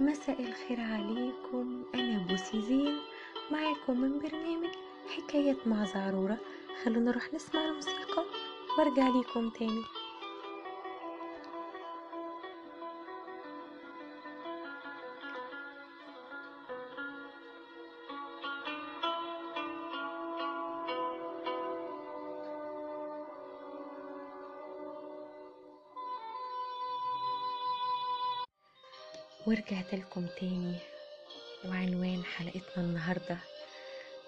مساء الخير عليكم. أنا بوسي زين معاكم من برنامج حكايات مع زعرورة خلونا نروح نسمع الموسيقى وارجع ليكم تاني. ورجعت لكم تاني. وعنوان حلقتنا النهاردة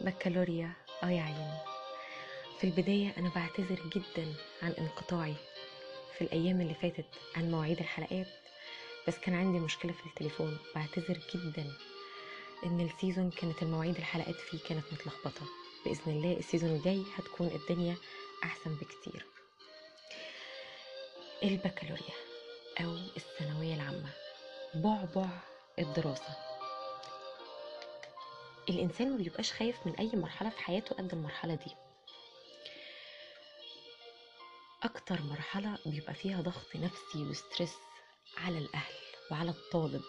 بكالوريا آه يا عيني في البداية أنا بعتذر جدا عن انقطاعي في الأيام اللي فاتت عن مواعيد الحلقات بس كان عندي مشكلة في التليفون. بعتذر جدا إن ال season كانت المواعيد الحلقات فيه كانت متلخبطة. بإذن الله ال season الجاي هتكون الدنيا أحسن بكتير. البكالوريا أو الثانوية العامة. بعبع الدراسة. الإنسان ما بيبقاش خايف من أي مرحلة في حياته قد المرحلة دي. أكتر مرحلة بيبقى فيها ضغط نفسي وستريس على الأهل وعلى الطالب.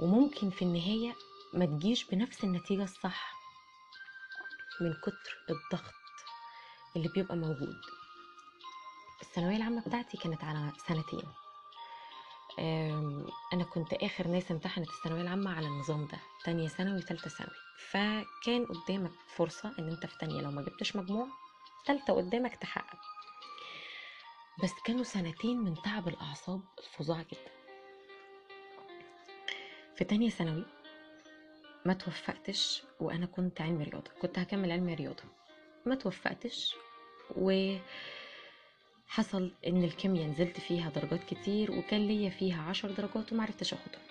وممكن في النهاية ما تجيش بنفس النتيجة الصح من كتر الضغط اللي بيبقى موجود. الثانوية العامة بتاعتي كانت على سنتين. أنا كنت آخر ناس امتحنت الثانوية العامة على النظام ده تانية ثانوي وثالثه ثانوي. فكان قدامك فرصة إن أنت في تانية لو ما جبتش مجموع تالتة قدامك تحقق. بس كانوا سنتين من تعب الأعصاب الفظاع جدا. في تانية ثانوي ما توفقتش وأنا كنت علمي رياضة كنت هكمل علمي رياضة. ما توفقتش و حصل إن الكيمياء نزلت فيها درجات كتير وكان ليا فيها عشر درجات ومعرفتش أخدهم.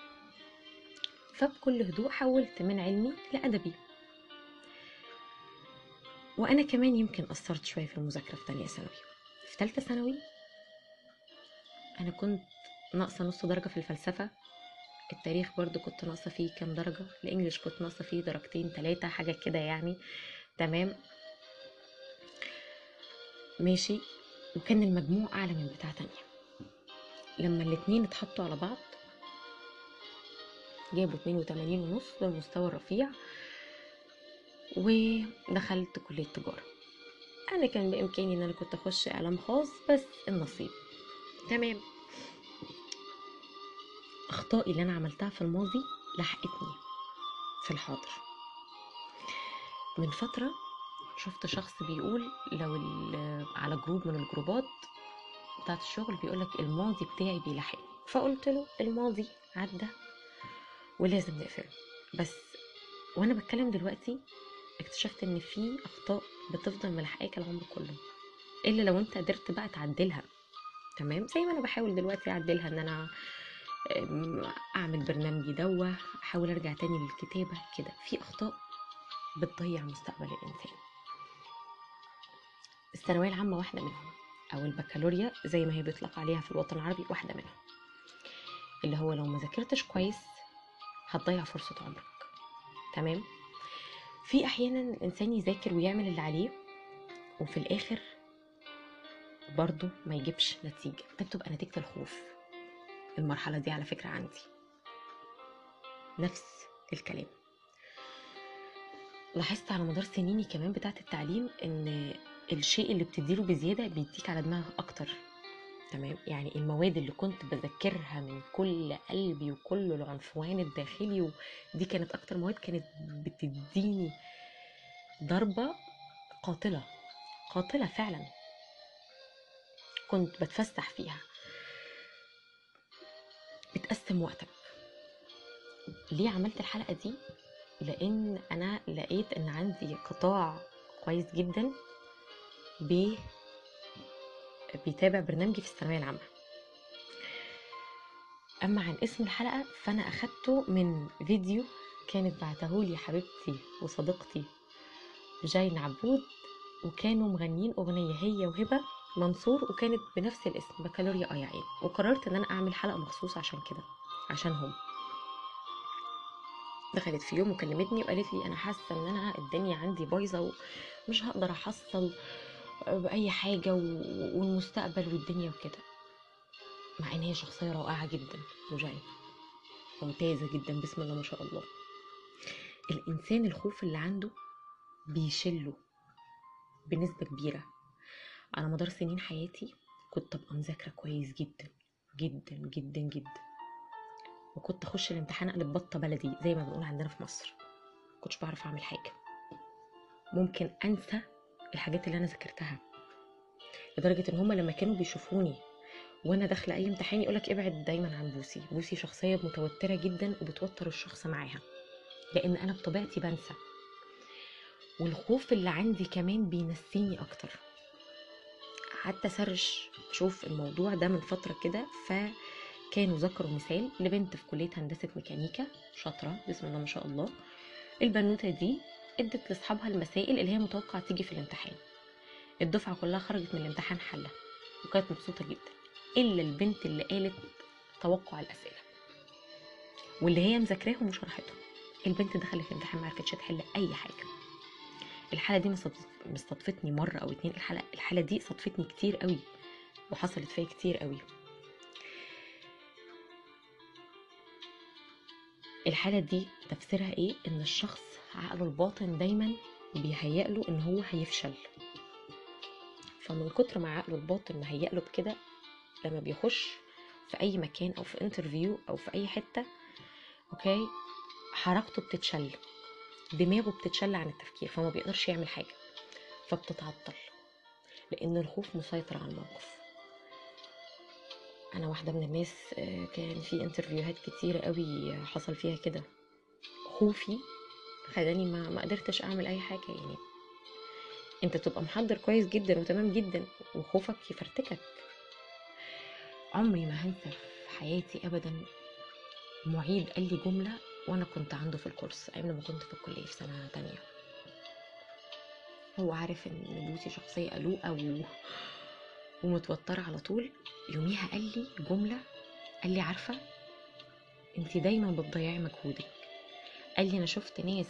فبكل هدوء حولت من علمي لأدبي. وأنا كمان يمكن قصرت شوية في المذاكرة في تانية ثانوي. في تالتة ثانوي أنا كنت ناقصة نص درجة في الفلسفة. التاريخ برضو كنت ناقصة فيه كام درجة. الإنجليش كنت ناقصة فيه درجتين تلاتة حاجة كده يعني. تمام؟ ماشي. وكان المجموع أعلى من بتاع تانية. لما الاتنين اتحطوا على بعض جابوا اتنين وتمانين ونص ده المستوى الرفيع ودخلت كلية تجارة. أنا كان بإمكاني إن أنا كنت أخش إعلام خاص بس النصيب. تمام. أخطائي اللي أنا عملتها في الماضي لحقتني في الحاضر. من فترة شفت شخص بيقول لو على جروب من الجروبات بتاعت الشغل بيقولك الماضي بتاعي بيلاحقني فقلت له الماضي عدى ولازم نقفله بس وأنا بتكلم دلوقتي اكتشفت إن في أخطاء بتفضل ملاحقاك العمر كله إلا لو أنت قدرت بقى تعدلها. تمام؟ زي ما أنا بحاول دلوقتي أعدلها إن أنا أعمل برنامجي دوا أحاول أرجع تاني للكتابة كده. في أخطاء بتضيع مستقبل الإنسان. الثانوية العامة واحدة منهم أو البكالوريا زي ما هي بيطلق عليها في الوطن العربي واحدة منهم. اللي هو لو ما ذاكرتش كويس هتضيع فرصة عمرك. تمام؟ في أحيانا الإنسان يذاكر ويعمل اللي عليه وفي الآخر برضه ما يجيبش نتيجة. ده بتبقى نتيجة الخوف. المرحلة دي على فكرة عندي. نفس الكلام. لاحظت على مدار سنيني كمان بتاعت التعليم إن الشيء اللي بتديله بزيادة بيديك على دماغك أكتر. تمام؟ يعني المواد اللي كنت بذاكرها من كل قلبي وكل العنفوان الداخلي ودي كانت أكتر مواد كانت بتديني ضربة قاتلة قاتلة فعلا. كنت بتفسح فيها. بتقسم وقتك. ليه عملت الحلقة دي؟ لأن أنا لقيت إن عندي قطاع كويس جدا. بي بيتابع برنامجي في الثانوية العامة. أما عن اسم الحلقة فأنا أخدته من فيديو كانت بعتهولي حبيبتي وصديقتي جاين عبود وكانوا مغنيين أغنية هي وهبة منصور وكانت بنفس الاسم بكالوريا آي عين وقررت إن أنا أعمل حلقة مخصوص عشان كده عشانهم. دخلت في يوم وكلمتني وقالت لي أنا حاسة إن أنا الدنيا عندي بايظة ومش هقدر أحصل بأي حاجة والمستقبل والدنيا وكده. مع إن هي شخصية رائعة جدا وجاي ممتازة جدا بسم الله ما شاء الله. الإنسان الخوف اللي عنده بيشله بنسبة كبيرة. على مدار سنين حياتي كنت أبقى مذاكرة كويس جدا جدا جدا جدا. وكنت أخش الامتحان أقلب بطة بلدي زي ما بنقول عندنا في مصر. كنتش بعرف أعمل حاجة. ممكن أنسى الحاجات اللي أنا ذاكرتها لدرجة إن هما لما كانوا بيشوفوني وأنا داخلة أي امتحان يقولك ابعد دايما عن بوسي بوسي شخصية متوترة جدا وبتوتر الشخص معاها لأن أنا بطبيعتي بنسى. والخوف اللي عندي كمان بينسيني أكتر. قعدت أسرش أشوف الموضوع ده من فترة كده فكانوا ذكروا مثال لبنت في كلية هندسة ميكانيكا شاطرة بسم الله ما شاء الله. البنوتة دي ادت لاصحابها المسائل اللي هي متوقع تيجي في الامتحان. الدفعة كلها خرجت من الامتحان حلة وكانت مبسوطة جدا إلا البنت اللي قالت توقع الأسئلة. واللي هي مذاكراهم وشرحتهم. البنت دخلت الامتحان ما عرفتش تحل أي حاجة. الحالة دي مستضفتني مرة أو اتنين. الحاله الحالة دي صدفتني كتير قوي وحصلت فيا كتير قوي الحالة دي تفسيرها إيه؟ ان الشخص عقله الباطن دايما بيهيأ له إن هو هيفشل. فمن كتر ما عقله الباطن مهيأ له بكده لما بيخش في أي مكان أو في انترفيو أو في أي حتة Okay؟ حركته بتتشل. دماغه بتتشل عن التفكير فما بيقدرش يعمل حاجة. فبتتعطل. لأن الخوف مسيطر على الموقف. أنا واحدة من الناس كان في interview هات كتير قوي حصل فيها كده. خوفي خلاني ما ما قدرتش أعمل أي حاجة يعني. أنت تبقى محضر كويس جدا وتمام جدا وخوفك يفرتكك. عمري ما هنسى في حياتي ابدا معيد قال لي جملة وأنا كنت عنده في الكورس أيام لما كنت في الكلية في سنة تانية. هو عارف إن بوسي شخصية قلوقه و... ومتوترة على طول. يوميها قال لي جملة قال لي عارفة؟ انت دايما بتضيعي مجهودك. قال لي أنا شفت ناس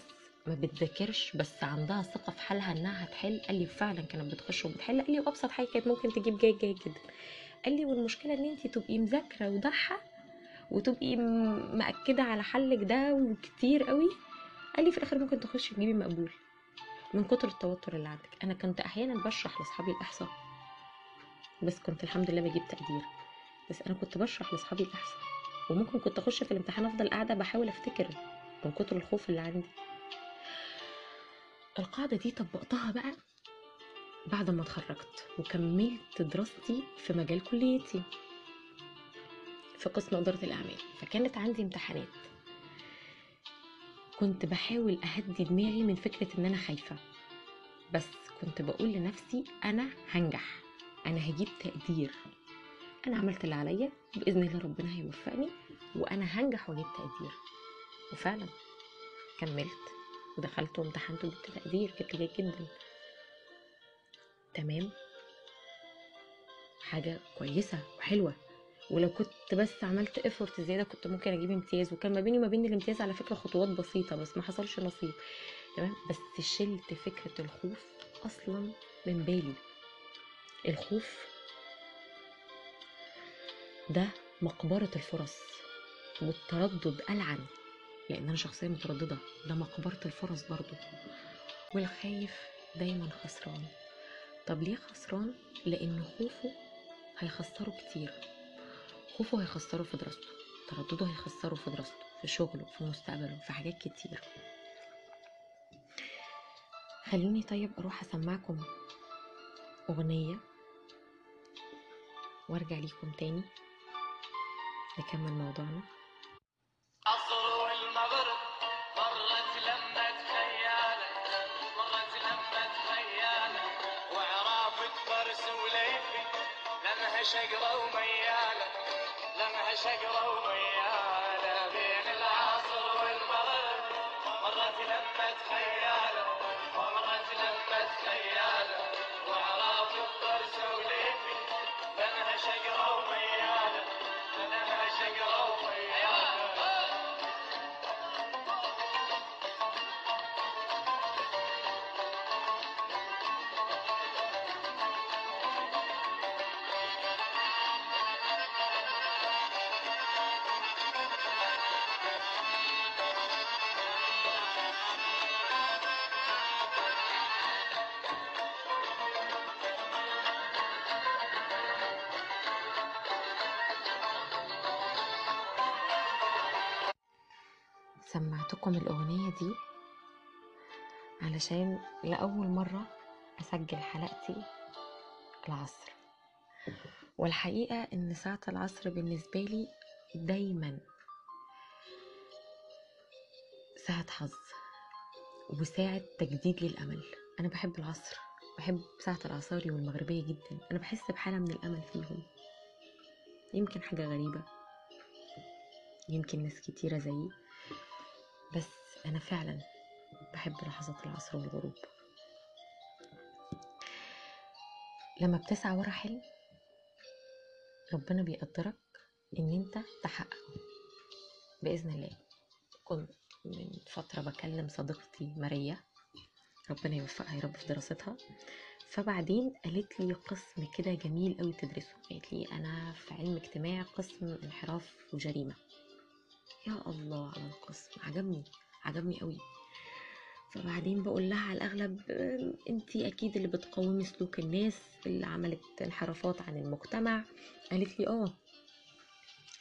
ما بتذاكرش بس عندها ثقة في حالها إنها هتحل. قال لي فعلا كانت بتخش وبتحل. قال لي وابسط حاجة كانت ممكن تجيب جيد جيد جدا. قال لي والمشكلة إن انت تبقي مذاكرة ودحه وتبقي مأكدة على حلك ده وكتير قوي. قال لي في الآخر ممكن تخشي تجيبي مقبول من كتر التوتر اللي عندك. أنا كنت أحيانا بشرح لأصحابي الإحصاء. بس كنت الحمد لله بجيب تقدير. بس أنا كنت بشرح لأصحابي الاحصاء وممكن كنت أخش في الامتحان أفضل قاعدة بحاول أفتكر من كتر الخوف اللي عندي. القاعدة دي طبقتها بقى بعد ما اتخرجت وكملت دراستي في مجال كليتي. في قسم إدارة الأعمال. فكانت عندي امتحانات. كنت بحاول أهدي دماغي من فكرة إن أنا خايفة. بس كنت بقول لنفسي أنا هنجح. أنا هجيب تقدير. أنا عملت اللي عليا بإذن الله ربنا هيوفقني وأنا هنجح وأجيب تقدير. وفعلا كملت ودخلت وامتحنت وجبت تقدير جبت جيد جدا. تمام؟ حاجة كويسة وحلوة. ولو كنت بس عملت افورت زيادة كنت ممكن أجيب امتياز. وكان ما بيني وما بين الامتياز على فكرة خطوات بسيطة بس ما حصلش نصيب. تمام؟ بس شلت فكرة الخوف أصلا من بالي. الخوف ده مقبرة الفرص والتردد ألعن لأن أنا شخصية مترددة ده مقبرة الفرص برضو. والخايف دايما خسران. طب ليه خسران؟ لأن خوفه هيخسره كتير. خوفه هيخسره في دراسته. تردده هيخسره في دراسته في شغله في مستقبله في حاجات كتير. خلوني طيب أروح أسمعكم أغنية وارجع ليكم تاني نكمل موضوعنا. عصر والمغرب مرت لمة خيالك مرت لمة خيالك وعرافة فرس وليفي لمها شقرة وميالة. علشان لأول مرة أسجل حلقتي العصر. والحقيقة إن ساعة العصر بالنسبة لي دايما ساعة حظ وساعة تجديد للأمل. أنا بحب العصر بحب ساعة العصاري والمغربية جدا. أنا بحس بحالة من الأمل فيهم. يمكن حاجة غريبة يمكن ناس كتيرة زيي بس أنا فعلا بحب لحظات العصر والغروب لما بتسعى ورا حلم ربنا بيقدرك إن أنت تحققه. بإذن الله. كنت من فترة بكلم صديقتي ماريا. ربنا يوفقها يا رب في دراستها. فبعدين قالت لي قسم كده جميل قوي تدرسه. قالت لي أنا في علم اجتماع قسم انحراف وجريمة. يا الله على القسم. عجبني عجبني قوي فبعدين بقول لها على الأغلب انتي أكيد اللي بتقومي سلوك الناس اللي عملت انحرافات عن المجتمع. قالت لي آه.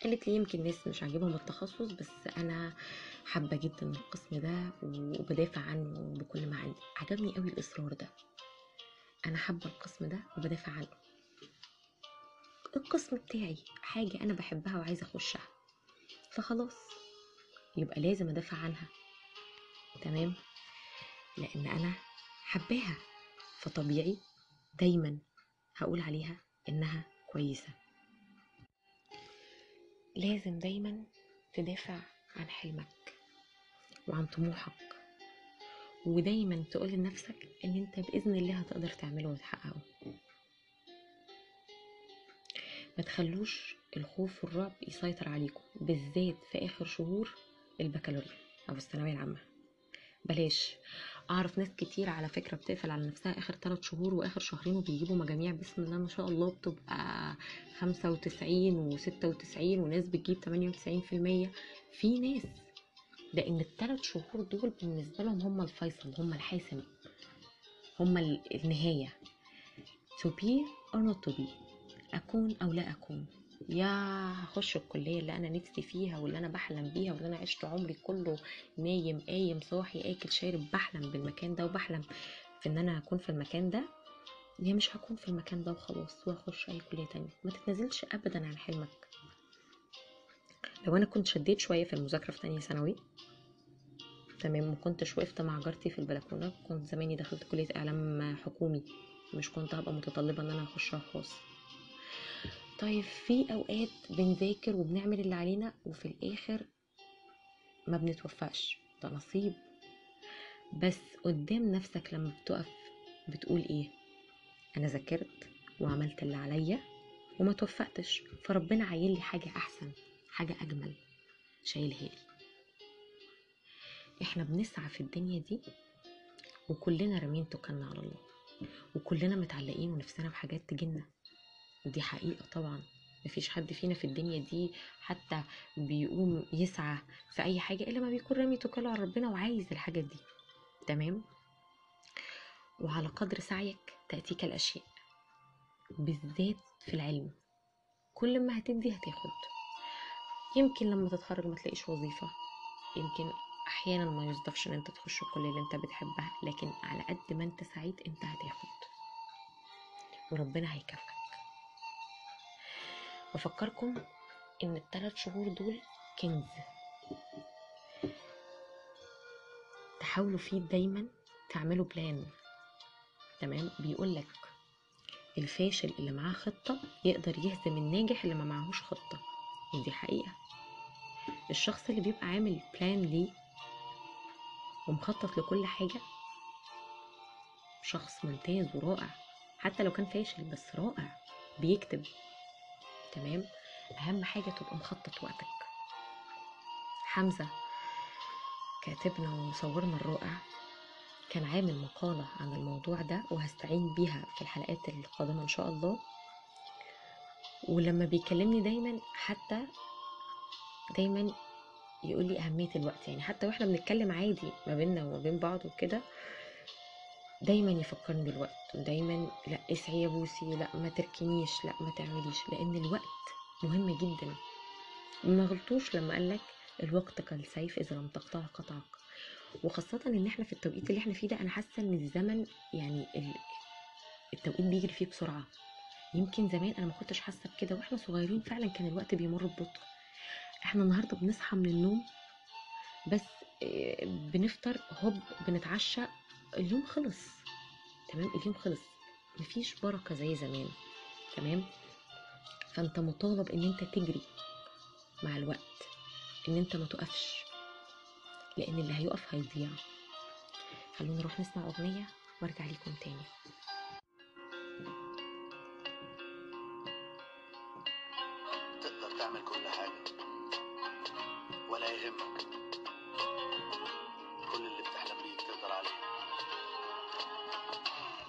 قالت لي يمكن ناس مش عاجبهم التخصص بس أنا حابة جدا القسم ده وبدافع عنه بكل ما عندي. عجبني قوي الإصرار ده. أنا حابة القسم ده وبدافع عنه. القسم بتاعي حاجة أنا بحبها وعايزة أخشها. فخلاص يبقى لازم أدافع عنها. تمام؟ لأن أنا حباها. فطبيعي دايما هقول عليها إنها كويسة. لازم دايما تدافع عن حلمك وعن طموحك. ودايما تقول لنفسك إن أنت بإذن الله هتقدر تعمله وتحققه. ما تخلوش الخوف والرعب يسيطر عليكم بالذات في آخر شهور البكالوريا أو الثانوية العامة. بلاش. أعرف ناس كتير على فكرة بتقفل على نفسها آخر ثلاث شهور وآخر شهرين وبيجيبوا مجاميع بسم الله ما شاء الله بتبقى خمسة وتسعين وستة وتسعين وناس بتجيب تمانية وتسعين في المية. في ناس لأن الثلاث شهور دول بالنسبة لهم هم الفيصل هم الحاسم هم النهاية. To be or not to be أكون أو لا أكون. يا هخش الكلية اللي أنا نفسي فيها واللي أنا بحلم بيها واللي أنا عشت عمري كله نايم قايم صاحي آكل شارب بحلم بالمكان ده وبحلم في إن أنا هكون في المكان ده. يا مش هكون في المكان ده وخلاص وهخش أي كلية تانية. ما تتنازلش أبدا عن حلمك. لو أنا كنت شديت شوية في المذاكرة في تانية ثانوي تمام ما كنتش وقفت مع جارتي في البلكونة كنت زماني دخلت كلية إعلام حكومي مش كنت هبقى متطلبة إن أنا أخشها خاص. طيب في أوقات بنذاكر وبنعمل اللي علينا وفي الآخر ما بنتوفقش ده نصيب. بس قدام نفسك لما بتقف بتقول إيه؟ أنا ذاكرت وعملت اللي عليا وما توفقتش فربنا عايل لي حاجة أحسن حاجة أجمل شايلها لي. إحنا بنسعى في الدنيا دي وكلنا رامين توكلنا على الله وكلنا متعلقين ونفسنا بحاجات تجينا ودي حقيقة طبعا. مفيش حد فينا في الدنيا دي حتى بيقوم يسعى في أي حاجة إلا ما بيكون رامي توكله على ربنا وعايز الحاجة دي. تمام؟ وعلى قدر سعيك تأتيك الأشياء بالذات في العلم. كل ما هتدي هتاخد. يمكن لما تتخرج ما تلاقيش وظيفة. يمكن أحيانا ما يصدفش إن أنت تخش الكلية اللي أنت بتحبها لكن على قد ما أنت سعيد أنت هتاخد. وربنا هيكافئك. بفكركم إن الثلاث شهور دول كنز. تحاولوا فيه دايما تعملوا plan تمام؟ بيقولك الفاشل اللي معاه خطة يقدر يهزم الناجح اللي ما معهوش خطة. ودي حقيقة. الشخص اللي بيبقى عامل plan ليه ومخطط لكل حاجة شخص ممتاز ورائع. حتى لو كان فاشل بس رائع. بيكتب. تمام؟ أهم حاجة تبقى مخطط وقتك. حمزة كاتبنا ومصورنا الرائع كان عامل مقالة عن الموضوع ده وهستعين بيها في الحلقات القادمة إن شاء الله. ولما بيكلمني دايما حتى دايما يقول لي أهمية الوقت يعني حتى وإحنا بنتكلم عادي ما بيننا وما بين بعض وكده دايما يفكرني بالوقت ودايما لأ اسعي يا بوسي لأ ما تركنيش لأ ما تعمليش لأن الوقت مهم جدا. ما غلطوش لما قالك الوقت كالسيف إذا لم تقطعه قطعك. وخاصة إن إحنا في التوقيت اللي إحنا فيه ده أنا حاسة إن الزمن يعني ال- التوقيت بيجري فيه بسرعة. يمكن زمان أنا ما كنتش حاسة بكده وإحنا صغيرين فعلا كان الوقت بيمر ببطء. إحنا النهاردة بنصحى من النوم بس بنفطر هوب بنتعشى اليوم خلص. تمام؟ اليوم خلص. مفيش بركة زي زمان. تمام؟ فأنت مطالب إن أنت تجري مع الوقت إن أنت ما تقفش لأن اللي هيقف هيضيع. خلونا نروح نسمع أغنية وأرجع لكم تاني.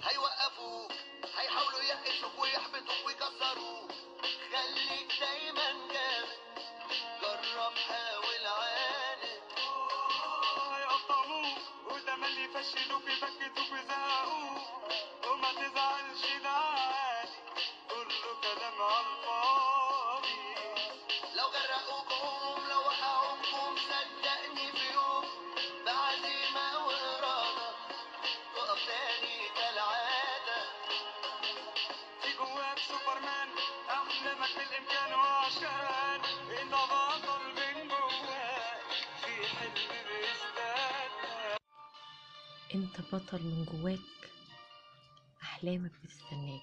هيوقفوك هيحاولوا يقفوك ويحبطوك ويكسروك. خليك دايما جامد جرب حاول عاند. هيقطعوك ويزهقوك. انت بطل من جواك أحلامك بتستناك.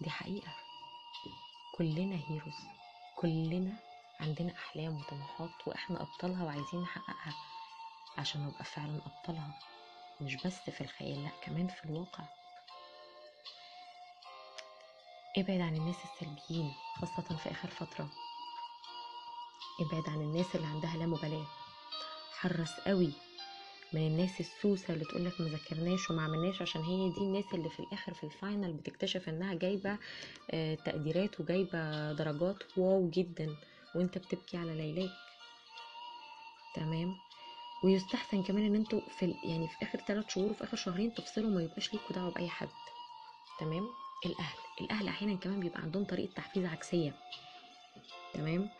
دي حقيقة. كلنا هيروز. كلنا عندنا أحلام وطموحات وإحنا أبطالها وعايزين نحققها عشان نبقى فعلا أبطالها. مش بس في الخيال لأ كمان في الواقع. ابعد عن الناس السلبيين خاصة في آخر فترة. ابعد عن الناس اللي عندها لا مبالاة. حرص قوي من الناس السوسة اللي تقولك ما ذاكرناش وما عملناش عشان هي دي الناس اللي في الآخر في ال final بتكتشف إنها جايبة آه، تقديرات وجايبة درجات. wow جدا. وأنت بتبكي على ليلاك تمام؟ ويستحسن كمان إن أنتوا في يعني في آخر ثلاث شهور وفي آخر شهرين تفصلوا ما يبقاش ليكوا دعوة بأي حد. تمام؟ الأهل. الأهل أحيانا كمان بيبقى عندهم طريقة تحفيز عكسية. تمام؟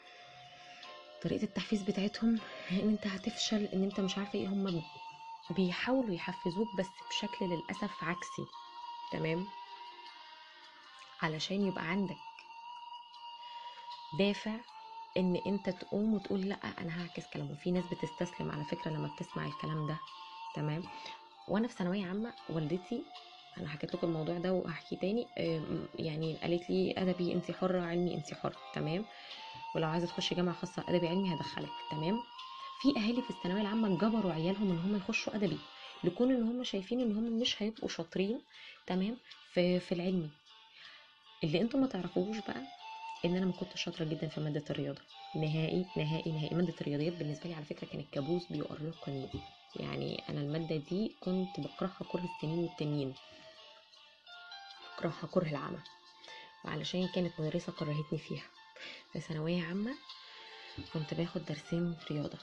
طريقة التحفيز بتاعتهم إن أنت هتفشل إن أنت مش عارفه إيه هم بيحاولوا يحفزوك بس بشكل للأسف عكسي تمام؟ علشان يبقى عندك دافع إن أنت تقوم وتقول لأ أنا هعكس كلامه. في ناس بتستسلم على فكرة لما بتسمع الكلام ده تمام؟ وأنا في ثانوية عامة والدتي أنا حكيت لكم الموضوع ده وهحكي تاني يعني قالت لي أدبي انت حرة علمي انت حرة تمام؟ ولو عايزة تخشي جامعة خاصة أدبي علمي هدخلك تمام؟ في أهالي في الثانوية العامة جبروا عيالهم إن هم يخشوا أدبي لكون إن هم شايفين إن هم مش هيبقوا شاطرين تمام في في العلمي اللي أنتم ما تعرفوش بقى إن أنا ما كنتش شاطرة جدا في مادة الرياضة. نهائي نهائي نهائي. مادة الرياضيات بالنسبة لي على فكرة كانت كابوس بيؤرقني. يعني أنا المادة دي كنت بكرهها كره السنين والتانيين بكرهها كره العمى. وعلشان كانت مدرسة كرهتني فيها. في ثانوية عامة كنت باخد درسين رياضة.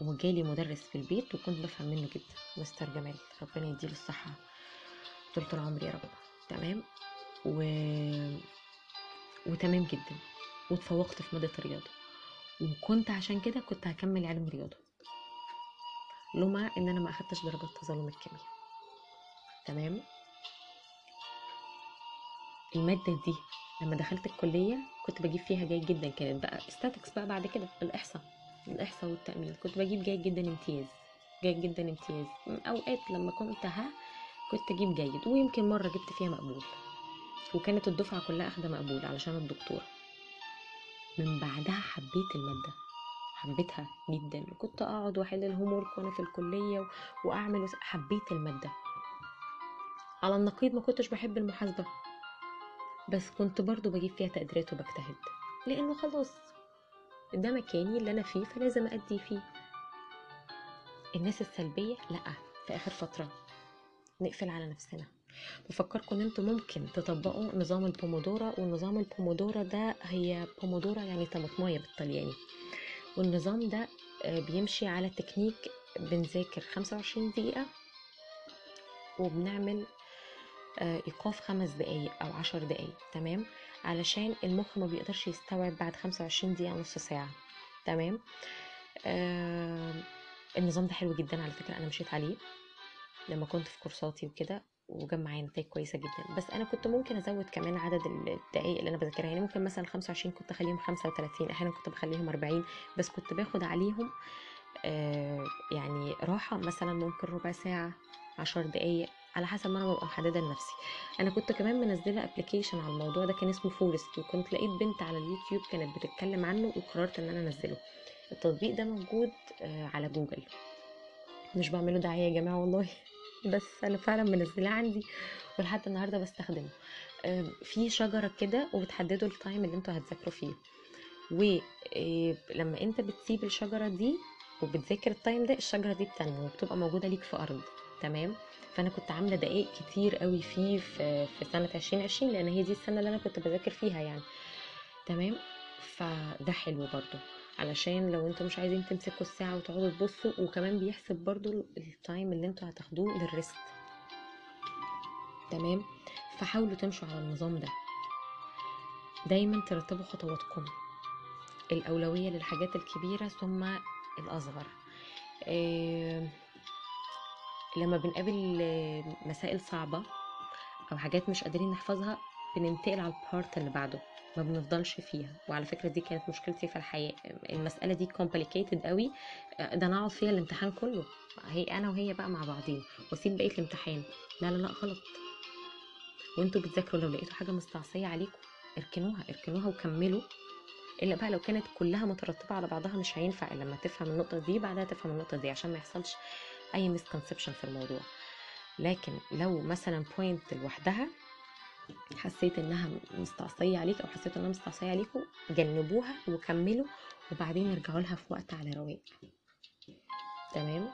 وجالي مدرس في البيت وكنت بفهم منه جدا مستر جمال. ربنا يديله الصحه طول العمر يا رب. تمام؟ و... وتمام جدا. واتفوقت في مادة الرياضة. وكنت عشان كده كنت هكمل علم رياضة. لما إن أنا ما أخدتش درجات تظلم الكيمياء. تمام؟ المادة دي لما دخلت الكلية كنت بجيب فيها جيد جدا كانت بقى استاتكس بقى بعد كده الإحصاء الإحصاء والتأمين كنت بجيب جيد جدا امتياز جيد جدا امتياز. أوقات لما كنت ها كنت أجيب جيد ويمكن مرة جبت فيها مقبول. وكانت الدفعة كلها أخدة مقبول علشان الدكتورة. من بعدها حبيت المادة حبيتها جدا. وكنت أقعد وأحل الهومورك وأنا في الكلية و- وأعمل وس- حبيت المادة. على النقيض ما كنتش بحب المحاسبة. بس كنت برضو بجيب فيها تقديرات وبجتهد. لأنه خلاص ده مكاني اللي أنا فيه فلازم أدي فيه. الناس السلبية لأ في آخر فترة نقفل على نفسنا. بفكركم ان إنتوا ممكن تطبقوا نظام البومودورا والنظام البومودورا ده هي بومودورا يعني طماطماية بالطلياني والنظام ده آه، بيمشي على تكنيك بنذاكر 25 دقيقة وبنعمل آه، إيقاف خمس دقايق أو عشر دقايق تمام؟ علشان المخ ما بيقدرش يستوعب بعد 25 دقيقة نص ساعة تمام؟ آه النظام ده حلو جدا على فكرة أنا مشيت عليه لما كنت في كورساتي وكده وجاب معايا نتائج كويسة جدا. بس أنا كنت ممكن أزود كمان عدد الدقايق اللي أنا بذاكرها يعني ممكن مثلا 25 كنت أخليهم 35 أحيانا كنت بخليهم 40 بس كنت باخد عليهم آه يعني راحة مثلا ممكن ربع ساعة عشر دقايق على حسب ما أنا ببقى محددة لنفسي. أنا كنت كمان منزلة application على الموضوع ده كان اسمه Forest وكنت لقيت بنت على اليوتيوب كانت بتتكلم عنه وقررت إن أنا أنزله. التطبيق ده موجود آه، على جوجل. مش بعمله دعاية يا جماعة والله. بس أنا فعلا منزلاه عندي ولحد النهارده بستخدمه. آه، في شجرة كده وبتحددوا ال time اللي أنتوا هتذاكروا فيه. ولما انت بتسيب الشجرة دي وبتذاكر ال time ده الشجرة دي بتنمو وبتبقى موجودة ليك في أرض. تمام؟ فأنا كنت عاملة دقائق كتير قوي فيه في في سنة 2020 لأن هي دي السنة اللي أنا كنت بذاكر فيها يعني. تمام؟ فده حلو برضو. علشان لو أنتوا مش عايزين تمسكوا الساعة وتقعدوا تبصوا وكمان بيحسب برضو ال time اللي أنتوا هتاخدوه لل rest تمام؟ فحاولوا تمشوا على النظام ده. دايما ترتبوا خطواتكم. الأولوية للحاجات الكبيرة ثم الأصغر. إيه لما بنقابل مسائل صعبة أو حاجات مش قادرين نحفظها بننتقل على البارت اللي بعده ما بنفضلش فيها. وعلى فكرة دي كانت مشكلتي في الحياة. المسألة دي complicated قوي. ده أنا أقعد فيها الامتحان كله. هي أنا وهي بقى مع بعضين. وأسيب بقية الامتحان. لا لا لا غلط. وانتوا بتذاكروا لو لقيتوا حاجة مستعصية عليكم اركنوها اركنوها وكملوا. إلا بقى لو كانت كلها مترتبة على بعضها مش هينفع إلا لما تفهم النقطة دي بعدها تفهم النقطة دي عشان ما يحصلش أي misconception في الموضوع. لكن لو مثلا point لوحدها حسيت إنها مستعصية عليك أو حسيت إنها مستعصية عليكم جنبوها وكملوا وبعدين ارجعوا لها في وقت على رواق. تمام؟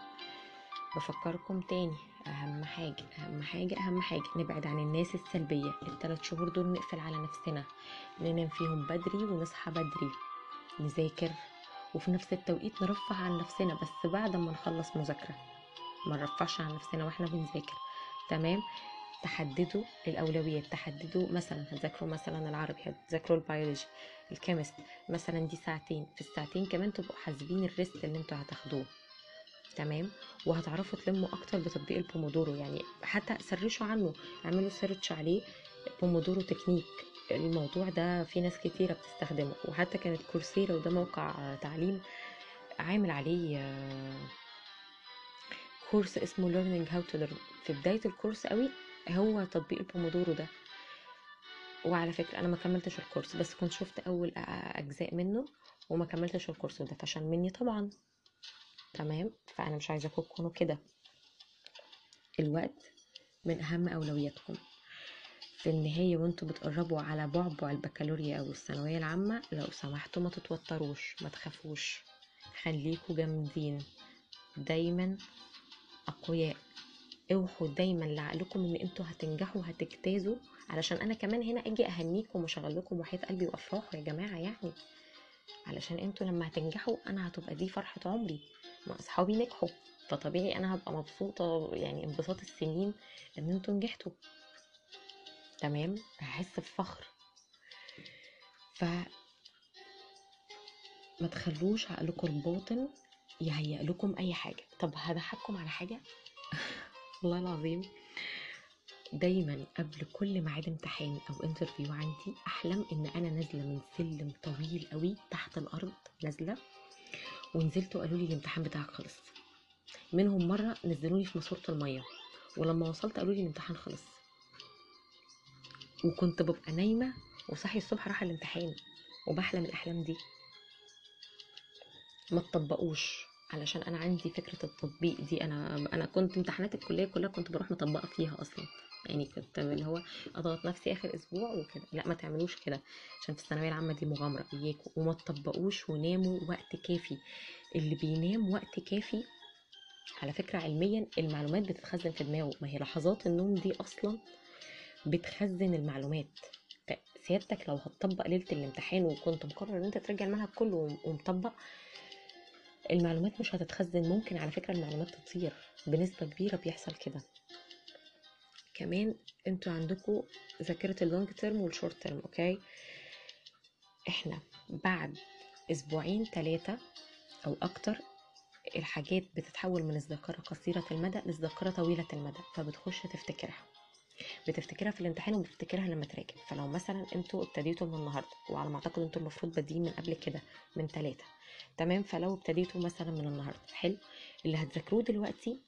بفكركم تاني. أهم حاجة أهم حاجة أهم حاجة نبعد عن الناس السلبية. الثلاث شهور دول نقفل على نفسنا. ننام فيهم بدري ونصحى بدري. نذاكر وفي نفس التوقيت نرفه عن نفسنا بس بعد ما نخلص مذاكرة. ما نرفعش عن نفسنا وإحنا بنذاكر تمام؟ تحددوا الأولويات تحددوا مثلا هتذاكروا مثلا العربي هتذاكروا البيولوجي ال chemist مثلا دي ساعتين في الساعتين كمان تبقوا حاسبين ال rest اللي أنتوا هتاخدوه تمام؟ وهتعرفوا تلموا أكتر بتطبيق البومودورو يعني حتى search وا عنه اعملوا search عليه Pomodoro technique. الموضوع ده في ناس كتيرة بتستخدمه وحتى كانت Coursera وده موقع تعليم عامل عليه course اسمه learning how to learn. في بداية الكورس قوي هو تطبيق البومودورو ده. وعلى فكرة أنا ما كملتش الكورس بس كنت شفت أول أجزاء منه وما كملتش الكورس وده فشل مني طبعا. تمام؟ فأنا مش عايزاكم تكونوا كده. الوقت من أهم أولوياتكم. في النهاية وانتوا بتقربوا على بعبع البكالوريا أو الثانوية العامة لو سمحتوا ما تتوتروش ما تخافوش. خليكوا جامدين. دايما أقوياء. اوحوا دايما لعقلكم إن أنتوا هتنجحوا وهتجتازوا علشان أنا كمان هنا أجي أهنيكم واشغل لكم قلبي وأفراح يا جماعة يعني. علشان أنتوا لما هتنجحوا أنا هتبقى دي فرحة عمري. ما أصحابي نجحوا. فطبيعي أنا هبقى مبسوطة يعني انبساط السنين إن أنتوا نجحتوا. تمام؟ هحس بفخر. ف ما تخلوش عقلكم الباطن يهيئ لكم أي حاجة. طب هضحككم على حاجة؟ والله العظيم دايما قبل كل ميعاد امتحان أو انترفيو عندي أحلم إن أنا نازلة من سلم طويل قوي تحت الأرض نازلة ونزلت وقالوا لي الامتحان بتاعك خلص. منهم مرة نزلوني في ماسورة المية ولما وصلت قالوا لي الامتحان خلص. وكنت ببقى نايمة وصحي الصبح رايحة الامتحان وبحلم الأحلام دي. ما تطبقوش. علشان أنا عندي فكرة التطبيق دي أنا أنا كنت امتحانات الكلية كلها كنت بروح مطبقة فيها أصلا. يعني كنت اللي هو أضغط نفسي آخر أسبوع وكده. لا ما تعملوش كده عشان في الثانوية العامة دي مغامرة اياكم وما تطبقوش وناموا وقت كافي. اللي بينام وقت كافي على فكرة علميا المعلومات بتتخزن في دماغه. ما هي لحظات النوم دي أصلا بتخزن المعلومات. سيادتك لو هتطبق ليلة الامتحان وكنت مقرر إن أنت ترجع المنهج كله ومطبق المعلومات مش هتتخزن. ممكن على فكرة المعلومات تطير. بنسبة كبيرة بيحصل كده. كمان أنتوا عندكم ذاكرة ال long term وال short term okay؟ إحنا بعد أسبوعين ثلاثة أو أكتر الحاجات بتتحول من الذاكرة قصيرة المدى للذاكرة طويلة المدى فبتخش تفتكرها. بتفتكرها في الامتحان وبتفتكرها لما تراجع. فلو مثلا أنتوا ابتديتوا من النهارده وعلى ما أعتقد أنتوا المفروض بادئين من قبل كده من ثلاثة تمام؟ فلو ابتديتوا مثلا من النهارده حلو. اللي هتذاكروه دلوقتي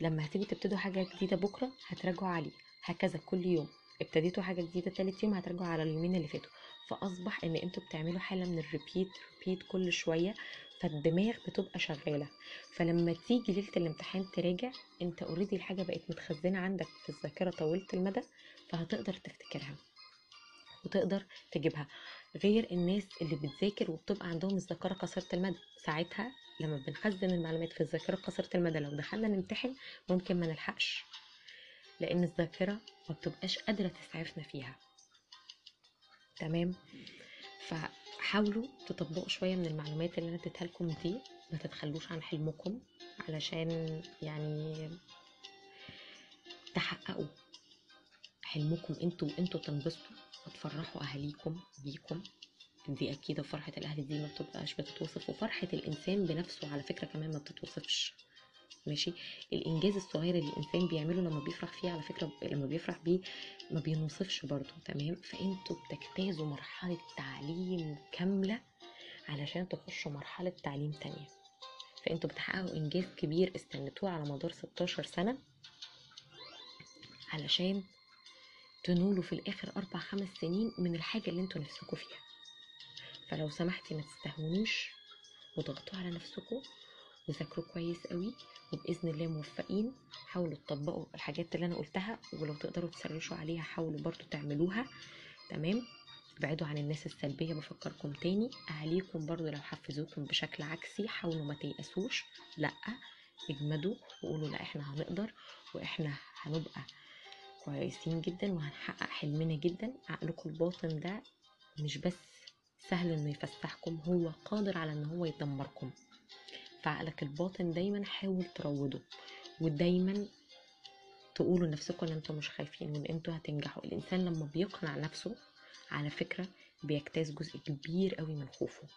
لما هتيجوا تبتدوا حاجة جديدة بكرة هتراجعوا عليه. هكذا كل يوم. ابتديتوا حاجة جديدة تالت يوم هتراجعوا على اليومين اللي فاتوا. فأصبح إن أنتوا بتعملوا حالة من ال repeat repeat كل شوية. فالدماغ بتبقى شغالة. فلما تيجي ليلة الامتحان تراجع انت اوريدي الحاجة بقت متخزنة عندك في الذاكرة طويلة المدى فهتقدر تفتكرها وتقدر تجيبها. غير الناس اللي بتذاكر وبتبقى عندهم الذاكرة قصيرة المدى. ساعتها لما بنخزن المعلومات في الذاكرة قصيرة المدى لو دخلنا نمتحن ممكن ما نلحقش لأن الذاكرة ما بتبقاش قادرة تسعفنا فيها. تمام؟ فحاولوا تطبقوا شوية من المعلومات اللي أنا اديتها لكم دي ما تتخلوش عن حلمكم علشان يعني تحققوا حلمكم أنتوا وانتوا تنبسطوا. وتفرحوا أهاليكم بيكم. دي أكيد فرحة الأهل دي ما بتبقاش بتتوصف وفرحة الإنسان بنفسه على فكرة كمان ما بتتوصفش. ماشي؟ الإنجاز الصغير اللي الإنسان بيعمله لما بيفرح فيه على فكرة لما بيفرح بيه ما بينوصفش برضه تمام؟ فأنتوا بتجتازوا مرحلة تعليم كاملة علشان تخشوا مرحلة تعليم تانية. فأنتوا بتحققوا إنجاز كبير استنيتوه على مدار 16 سنة علشان تنولوا في الآخر أربع خمس سنين من الحاجة اللي أنتوا نفسكوا فيها. فلو سمحتي ما تستهونوش وضغطوا على نفسكم وذاكروا كويس قوي وباذن الله موفقين. حاولوا تطبقوا الحاجات اللي أنا قلتها ولو تقدروا تسرشوا عليها حاولوا برضو تعملوها. تمام؟ ابعدوا عن الناس السلبية بفكركم تاني. أهاليكم برضو لو حفزوكم بشكل عكسي حاولوا ما تيأسوش. لأ اجمدوا وقولوا لأ إحنا هنقدر وإحنا هنبقى كويسين جدا وهنحقق حلمنا جدا. عقلكم الباطن ده مش بس سهل إنه يفسحكم هو قادر على إن هو يدمركم. فعقلك الباطن دايما حاول تروضه. ودايما تقولوا لنفسكم إن أنتوا مش خايفين وإن أنتوا هتنجحوا. الإنسان لما بيقنع نفسه على فكرة بيجتاز جزء كبير قوي من خوفه.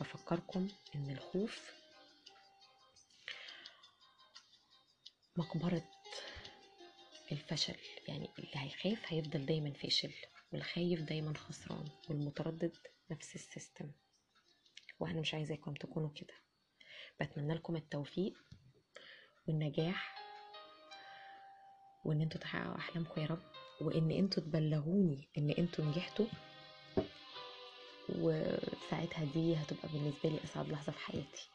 بفكركم إن الخوف مقبرة الفشل. يعني اللي هيخاف هيفضل دايما فاشل والخايف دايما خسران والمتردد نفس ال system. وأنا مش عايزاكم تكونوا كده. بتمنى لكم التوفيق والنجاح وإن أنتوا تحققوا أحلامكم يا رب وإن أنتوا تبلغوني إن أنتوا نجحتوا. وساعتها دي هتبقى بالنسبة لي أسعد لحظة في حياتي.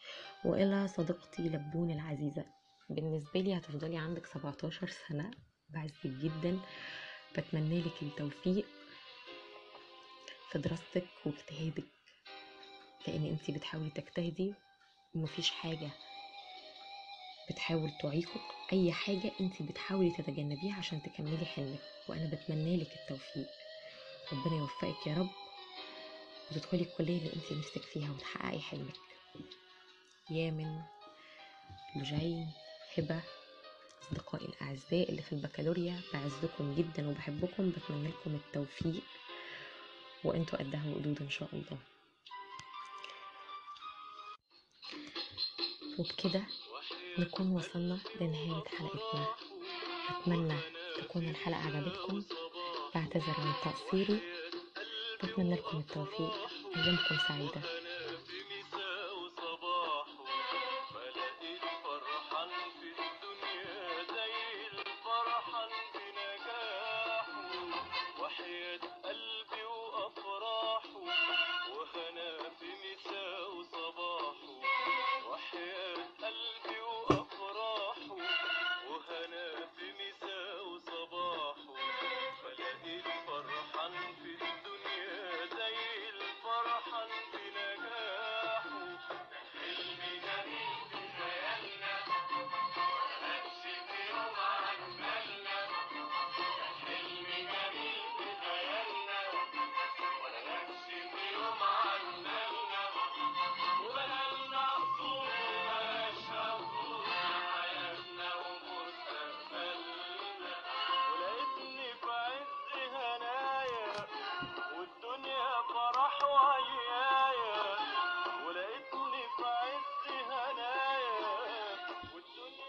وإلى صديقتي لبون العزيزة. بالنسبة لي هتفضلي عندك 17 سنة. بعزك جدا. بتمنى لك التوفيق في دراستك واجتهادك لأن أنتي بتحاولي تجتهدي ومفيش حاجة بتحاول تعيقك أي حاجة انتي بتحاولي تتجنبيها عشان تكملي حلمك وأنا بتمنى لك التوفيق. ربنا يوفقك يا رب وتدخلي الكلية اللي أنت نفسك فيها وتحققي حلمك. يامن لجين هبة أصدقائي الأعزاء اللي في البكالوريا بعزكم جدا وبحبكم بتمنى لكم التوفيق وأنتوا قدها وقدود إن شاء الله. وبكده نكون وصلنا لنهاية حلقتنا. أتمنى تكون الحلقة عجبتكم. بعتذر عن تقصيري. بتمنى لكم التوفيق. أيامكم سعيدة.